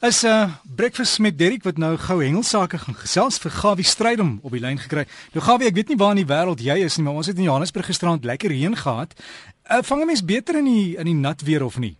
Is 'n uh, breakfast met Derek wat nou gou hengelsake gaan gesels vir Gawie Strydom op die lyn gekry. Nou Gawie, ek weet nie waar in die wêreld jy is nie, maar ons het in Johannesburg gisterand lekker reën gehad. Uh, vang 'n mens beter in die in die nat weer of nie?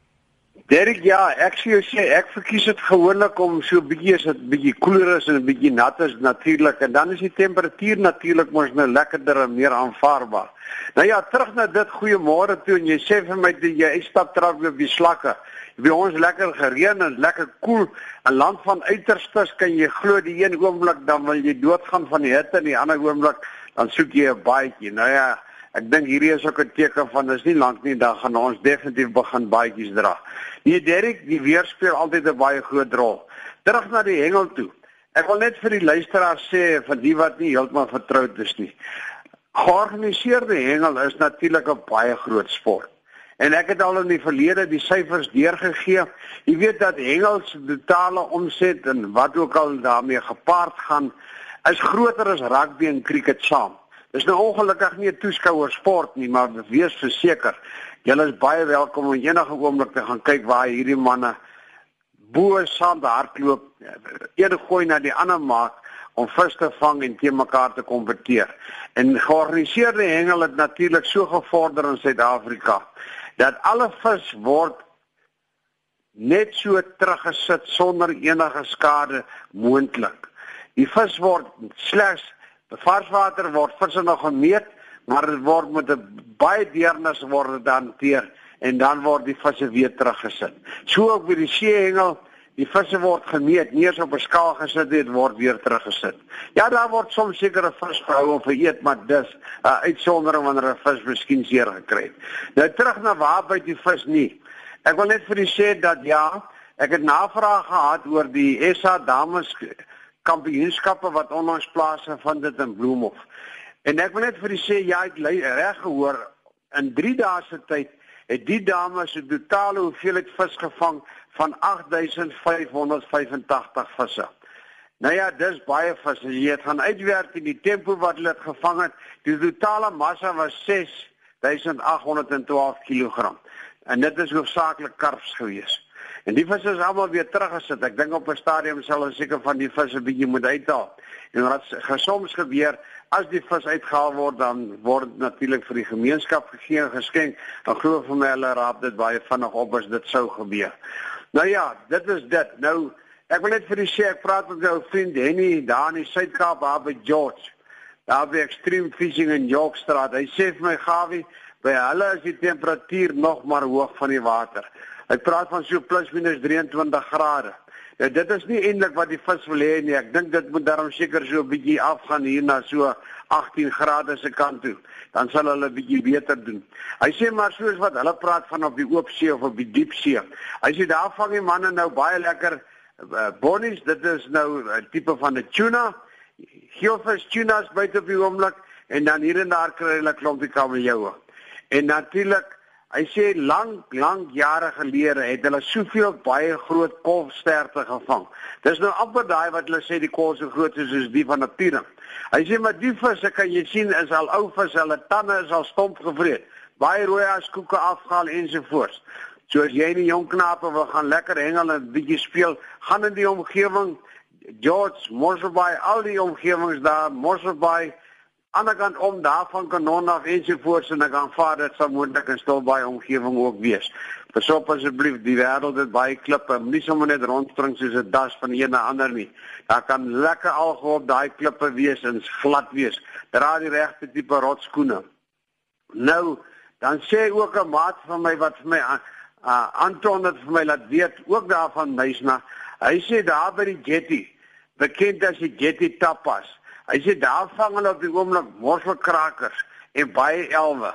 Derek, ja, ek sê jy sê ek verkies dit gewoonlik om so bietjie as dit bietjie koeler is en 'n bietjie nat is natuurlik en dan is die temperatuur natuurlik mos nou lekkerder en meer aanvaarbaar. Nou ja, terug na dit goeiemôre toe en jy sê vir my dat jy stap trap op die slakke by ons lekker gereën en lekker koel. 'n Land van uiterstes kan jy glo die een oomblik dan wil jy doodgaan van die hitte en die ander oomblik dan soek jy 'n baadjie. Nou ja, ek dink hierdie is ook 'n teken van dis nie lank nie dan gaan ons definitief begin baadjies dra. Nee Derek, die weer speel altyd 'n baie groot rol. Terug na die hengel toe. Ek wil net vir die luisteraars sê vir die wat nie heeltemal vertroud is nie. Georganiseerde hengel is natuurlik 'n baie groot sport. En ek het al in die verlede die syfers deurgegee. Jy weet dat hengels totale omset en wat ook al daarmee gepaard gaan is groter as rugby en cricket saam. Dis nou ongelukkig nie 'n toeskouer sport nie, maar wees verseker, julle is baie welkom om enige oomblik te gaan kyk waar hierdie manne bo saam hardloop, een gooi na die ander maak om vis te vang en teen mekaar te kompeteer. En georganiseerde hengel het natuurlik so gevorder in Suid-Afrika dat alle vis word net so teruggesit sonder enige skade moontlik. Die vis word slegs varswater word visse nog gemeet, maar dit word met 'n baie deernis word dit hanteer en dan word die visse weer teruggesit. So ook by die seehengel Die visse word gemeet, nie eens op 'n skaal gesit het word weer teruggesit. Ja, daar word soms sekere vis gehou om vereet, maar dis 'n uh, uitsondering wanneer 'n vis miskien seer gekry het. Nou terug na waar by die vis nie. Ek wil net vir u sê dat ja, ek het navraag gehad oor die SA dames kampioenskappe wat onlangs plaasgevind het in Bloemhof. En ek wil net vir u sê ja, ek reg gehoor in 3 dae se tyd het die dames 'n totale hoeveelheid vis gevang van 8585 visse. Nou ja, dis baie visse. Jy het gaan uitwerk in die tempo wat hulle gevang het. Die totale massa was 6812 kg. En dit is hoofsaaklik karps gewees. En die visse is almal weer teruggesit. Ek dink op 'n stadium sal hulle seker van die visse bietjie moet uithaal. En wat gesoms gebeur as die vis uitgehaal word dan word natuurlik vir die gemeenskap gegee en geskenk. Dan glo vir my hulle raap dit baie vinnig op as dit sou gebeur. Nou ja, dit is dit. Nou ek wil net vir u sê ek praat met jou vriend Henny daar in die Suid-Kaap daar by George. Daar by Extreme Fishing in Yorkstraat. Hy sê vir my Gawie, by hulle is die temperatuur nog maar hoog van die water. Hy praat van so plus minus 23 grade. Ja, dit is nie eintlik wat die vis wil hê nie. Ek dink dit moet daarom seker so 'n bietjie afgaan hier na so 18 grade se kant toe. Dan sal hulle bietjie beter doen. Hy sê maar soos wat hulle praat van op die oop see of op die diep see. Hy sê daar vang die manne nou baie lekker uh, bonnies. Dit is nou 'n tipe van 'n tuna. Geelvis tunas buite op die oomblik en dan hier en daar kry hulle klompie kameljou. En natuurlik Hy sê lank lank jare gelede het hulle soveel baie groot kolfsterte gevang. Dis nou amper daai wat hulle sê die kol so groot is soos die van 'n piering. Hy sê maar die visse kan jy sien is al ou vis, hulle tande is al stomp gevreet. Baie rooi as koeke afgehaal ensovoorts. So as jy nie jong knape wil gaan lekker hengel en 'n bietjie speel, gaan in die omgewing George Mosselbaai, al die omgewings daar, Mosselbaai ander kant om daarvan kanon af ensovoorts en dan kan vaar dit sou moontlik 'n stil baie omgewing ook wees. Pasop asseblief, die wêreld het baie klippe, nie sommer net rondspring soos 'n das van een na ander nie. Daar kan lekker alge op daai klippe wees en glad wees. Dra die regte tipe rotskoene. Nou, dan sê ook 'n maat van my wat vir my uh, Anton het vir my laat weet ook daarvan Meisna. Hy sê daar by die jetty, bekend as die jetty tapas. Hy sê daar vang hulle op die oomblik morselkrakers en baie elwe.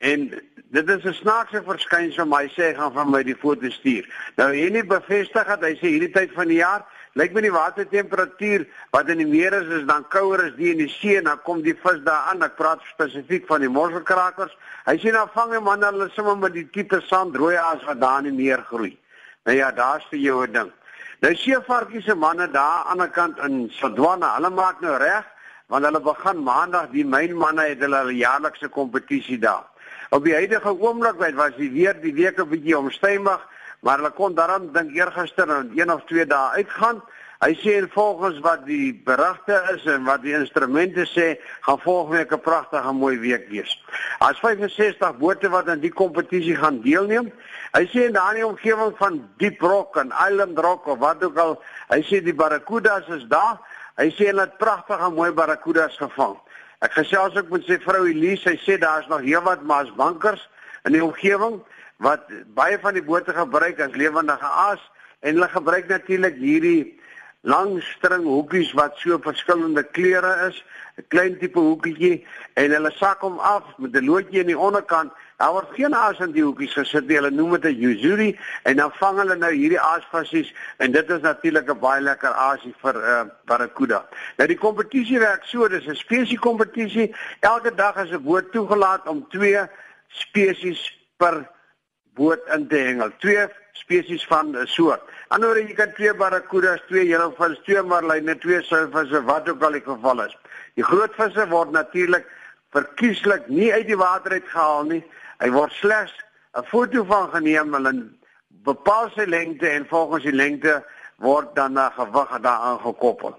En dit is 'n snaakse verskynsel, maar hy sê gaan van my die foto stuur. Nou hier nie bevestig dat hy sê hierdie tyd van die jaar lyk my die watertemperatuur wat in die meer is is dan kouer as die in die see en dan kom die vis daar aan. Ek praat spesifiek van die morselkrakers. Hy sê dan vang 'n man hulle sommer met die tipe sandrooi as wat daar in die meer groei. Nou ja, daar's vir jou 'n ding. Nou seevarkies se manne daar aan die ander kant in Swadwana, hulle maak nou reg want hulle begin maandag die mynmanne het hulle jaarlikse kompetisie daar. Op die huidige oomblik wat was die weer die week 'n bietjie omstuimig, maar hulle kon daarom dink eergister en een of twee dae uitgaan. Hy sê en volgens wat die berigte is en wat die instrumente sê, gaan volgende week 'n pragtige mooi week wees. As 65 bote wat aan die kompetisie gaan deelneem. Hy sê in daardie omgewing van Deep Rock en Island Rock of wat ook al, hy sê die barracudas is daar. Hy sê hulle het pragtige mooi barracudas gevang. Ek gesels ook met sy vrou Elise, sy sê daar's nog heelwat maasbankers in die omgewing wat baie van die bote gebruik as lewendige aas en hulle gebruik natuurlik hierdie lang string hoekies wat so verskillende kleure is, 'n klein tipe hoekietjie en hulle sak hom af met 'n loodjie aan die onderkant. Daar word geen aas in die hoekies gesit nie. Hulle noem dit 'n yuzuri en dan vang hulle nou hierdie aasvasies en dit is natuurlik 'n baie lekker aasie vir 'n uh, barracuda. Nou die kompetisie werk so, dis 'n spesie kompetisie. Elke dag is 'n boot toegelaat om twee spesies per boot in te hengel. Twee spesies van 'n soort. Anderswoorde jy kan twee barracudas, twee heelvins, twee marline, twee silvisse, wat ook al die geval is. Die groot visse word natuurlik verkieslik nie uit die water uit gehaal nie. Hy word slegs 'n foto van geneem en bepaal sy lengte en volgens die lengte word dan 'n gewig daaraan gekoppel.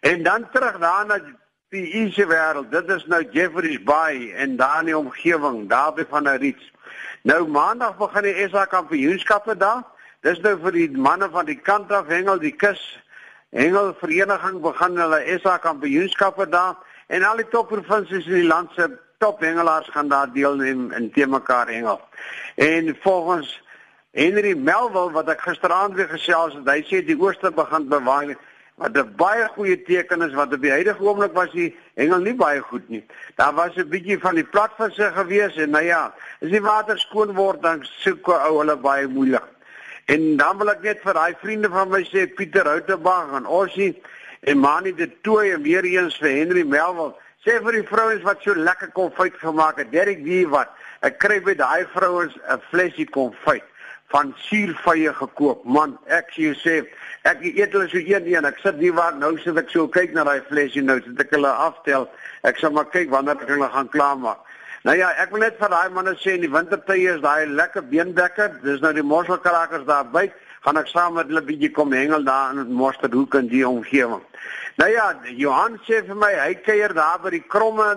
En dan terug daarna die Ise wêreld. Dit is nou Jeffreys Bay en daar in die omgewing, daar by van 'n riets. Nou maandag begin die SA kampioenskappe daar. Dis nou vir die manne van die kant af hengel die kus. Hengel vereniging begin hulle SA kampioenskappe daar en al die topprovinsies in die land se tophengelaars gaan daar deelneem in te mekaar hengel. En volgens Henry Melville wat ek gisteraand weer gesels het, hy sê die ooste begin bewaai wat 'n baie goeie teken is wat op die huidige oomblik was die hengel nie baie goed nie. Daar was 'n bietjie van die platvisse gewees en nou ja, as die water skoon word dan soek ou hulle baie moeilik. En dan wil ek net vir daai vriende van my sê Pieter Houtebag en Ossie en Mani de Tooi en weer eens vir Henry Melville sê vir die vrouens wat so lekker konfyt gemaak het. Derek wie wat ek kry by daai vrouens 'n flesie konfyt van suurvye gekoop. Man, ek sê sê ek eet hulle so een een. Ek sit nie waar nou sit ek so kyk na daai flesie nou, sit ek hulle aftel. Ek sal maar kyk wanneer ek hulle gaan klaarmaak. Nou ja, ek wil net vir daai manne sê in die wintertye is daai lekker beendekker. Dis nou die mosselkrakers daar by. Gaan ek saam met hulle bietjie kom hengel daar in Mosterhoek in die omgewing. Nou ja, Johan sê vir my hy kuier daar by die kromme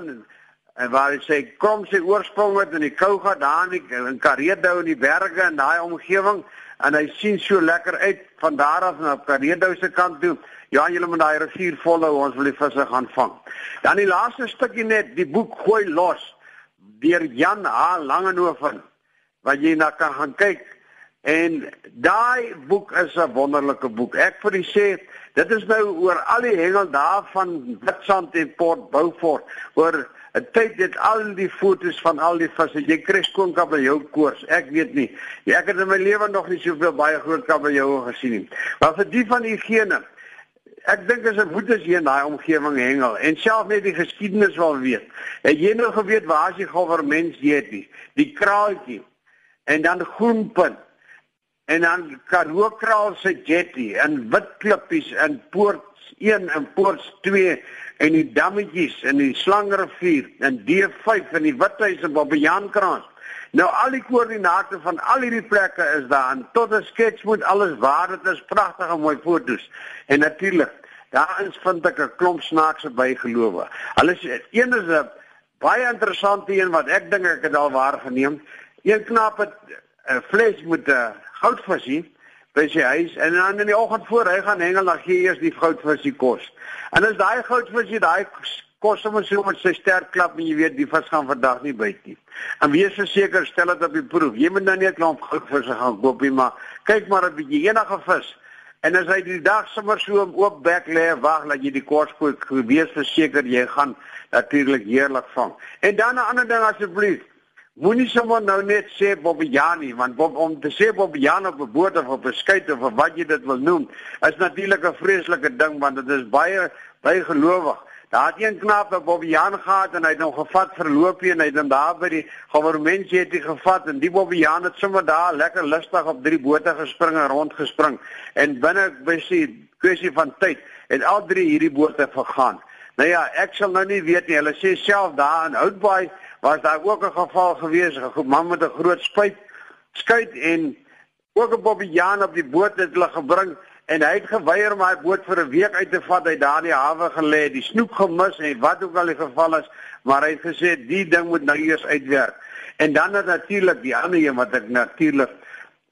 en waar hy sê kom sy oorsprong het in die Kouga daar in, in Kareedou in die berge en daai omgewing en hy sien so lekker uit van daar af na Kareedou se kant toe. Ja, julle moet daai rivier volhou, ons wil die visse gaan vang. Dan die laaste stukkie net, die boek gooi los deur Jan H Langehoven wat jy na kan gaan kyk. En daai boek is 'n wonderlike boek. Ek vir u sê, dit is nou oor al die hengel daar van Witstrand en Port Beaufort oor 'n tyd dit al die fotos van al die visse. Jy kry skoon kabeljou koors. Ek weet nie. Ja, ek het in my lewe nog nie soveel baie groot kabeljoue gesien nie. Maar vir die van diegene Ek dink as 'n boetes hier in daai omgewing hengel en self net die geskiedenis wil weet. Het jy nou geweet waar as die government weet nie? Die kraaltjie en dan groenpunt en dan Karoo kraal se jetty en wit klippies in poort 1 en poort 2 en die dammetjies in die Slangrivier en D5 in die Withuis en Bobbejaankranz. Nou al die koördinate van al hierdie plekke is daar tot 'n skets moet alles waar dit is pragtige mooi fotos. En natuurlik, daarin vind ek 'n klomp snaakse bygelowe. Hulle sê een is 'n baie interessante een wat ek dink ek het al waargeneem. Een knap het 'n fles met 'n goudvisie by sy huis en dan in die oggend voor hy gaan hengel dan gee eers die goudvisie kos. En as daai goudvisie daai kos sommer so met sy sterk klap en jy weet die vis gaan vandag nie byt nie. En wees verseker stel dit op die proef. Jy moet nou nie 'n klomp goudvisse gaan koop nie, maar kyk maar 'n bietjie enige vis. En as hy die dag sommer so oop bek lê wag dat jy die kos koop, wees verseker jy gaan natuurlik heerlik vang. En dan 'n ander ding asseblief. Moenie sommer nou net sê Bobbejani, want Bob om te sê Bobbejani op 'n boot of op 'n skei of wat jy dit wil noem, is natuurlik 'n vreeslike ding want dit is baie baie gelowig. Daar het een knap op Bobbejaan gehad en hy het hom gevat verloop en hy het hom daar by die government het hy gevat en die Bobbejaan het sommer daar lekker lustig op drie bote gespring en rondgespring en binne besig kwessie van tyd het al drie hierdie bote vergaan. Nou ja, ek sal nou nie weet nie. Hulle sê self daar in Houtbaai was daar ook 'n geval gewees, 'n man met 'n groot spuit skuit en ook op Bobby Jan op die boot het hulle gebring en hy het geweier om hy boot vir 'n week uit te vat uit daardie hawe gelê, die snoek gemis en wat ook al die geval is, maar hy het gesê die ding moet nou eers uitwerk. En dan het natuurlik die ander een wat ek natuurlik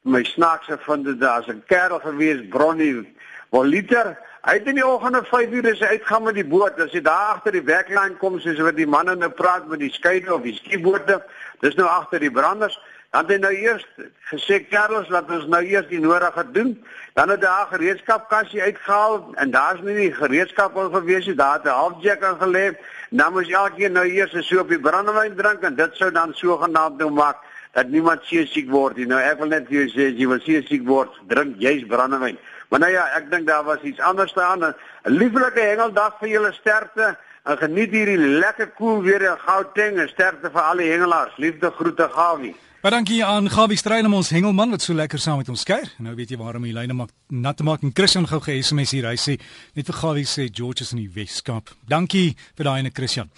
my snaakse vind dit daar's 'n kerel gewees Bronnie Voliter Hy het in die oggende 5 uur is hy uitgaan met die boot. As jy daar agter die backlane kom soos wat die manne nou praat met die skeier of die skieboorde, dis nou agter die branders. Dan het hy nou eers gesê Carlos laat ons nou eers die nodige doen. Dan het daar gereedskapkassie uitgehaal en daar's nie die gereedskap al gewees nie. Daar het 'n halfjack aangelê. Dan moes elkeen nou eers 'n soop die brandewyn drink en dit sou dan sogenaamd nou maak dat niemand seesiek word nie. Nou ek wil net vir jou sê as jy wil seesiek word, drink jy's brandewyn. Maar nou ja, ek dink daar was iets anders staan. 'n Lieflike hengeldag vir julle sterkte. En geniet hierdie lekker koel cool weer in Gauteng. Sterkte vir al die hengelaars. Liefde groete Gawie. Baie dankie aan Gawie Strydom ons hengelman wat so lekker saam met ons kuier. Nou weet jy waarom hy lyne maak nat te maak en Christian gou ge SMS hier. Hy sê net vir Gawie sê George is in die Weskaap. Dankie vir daai ene Christian.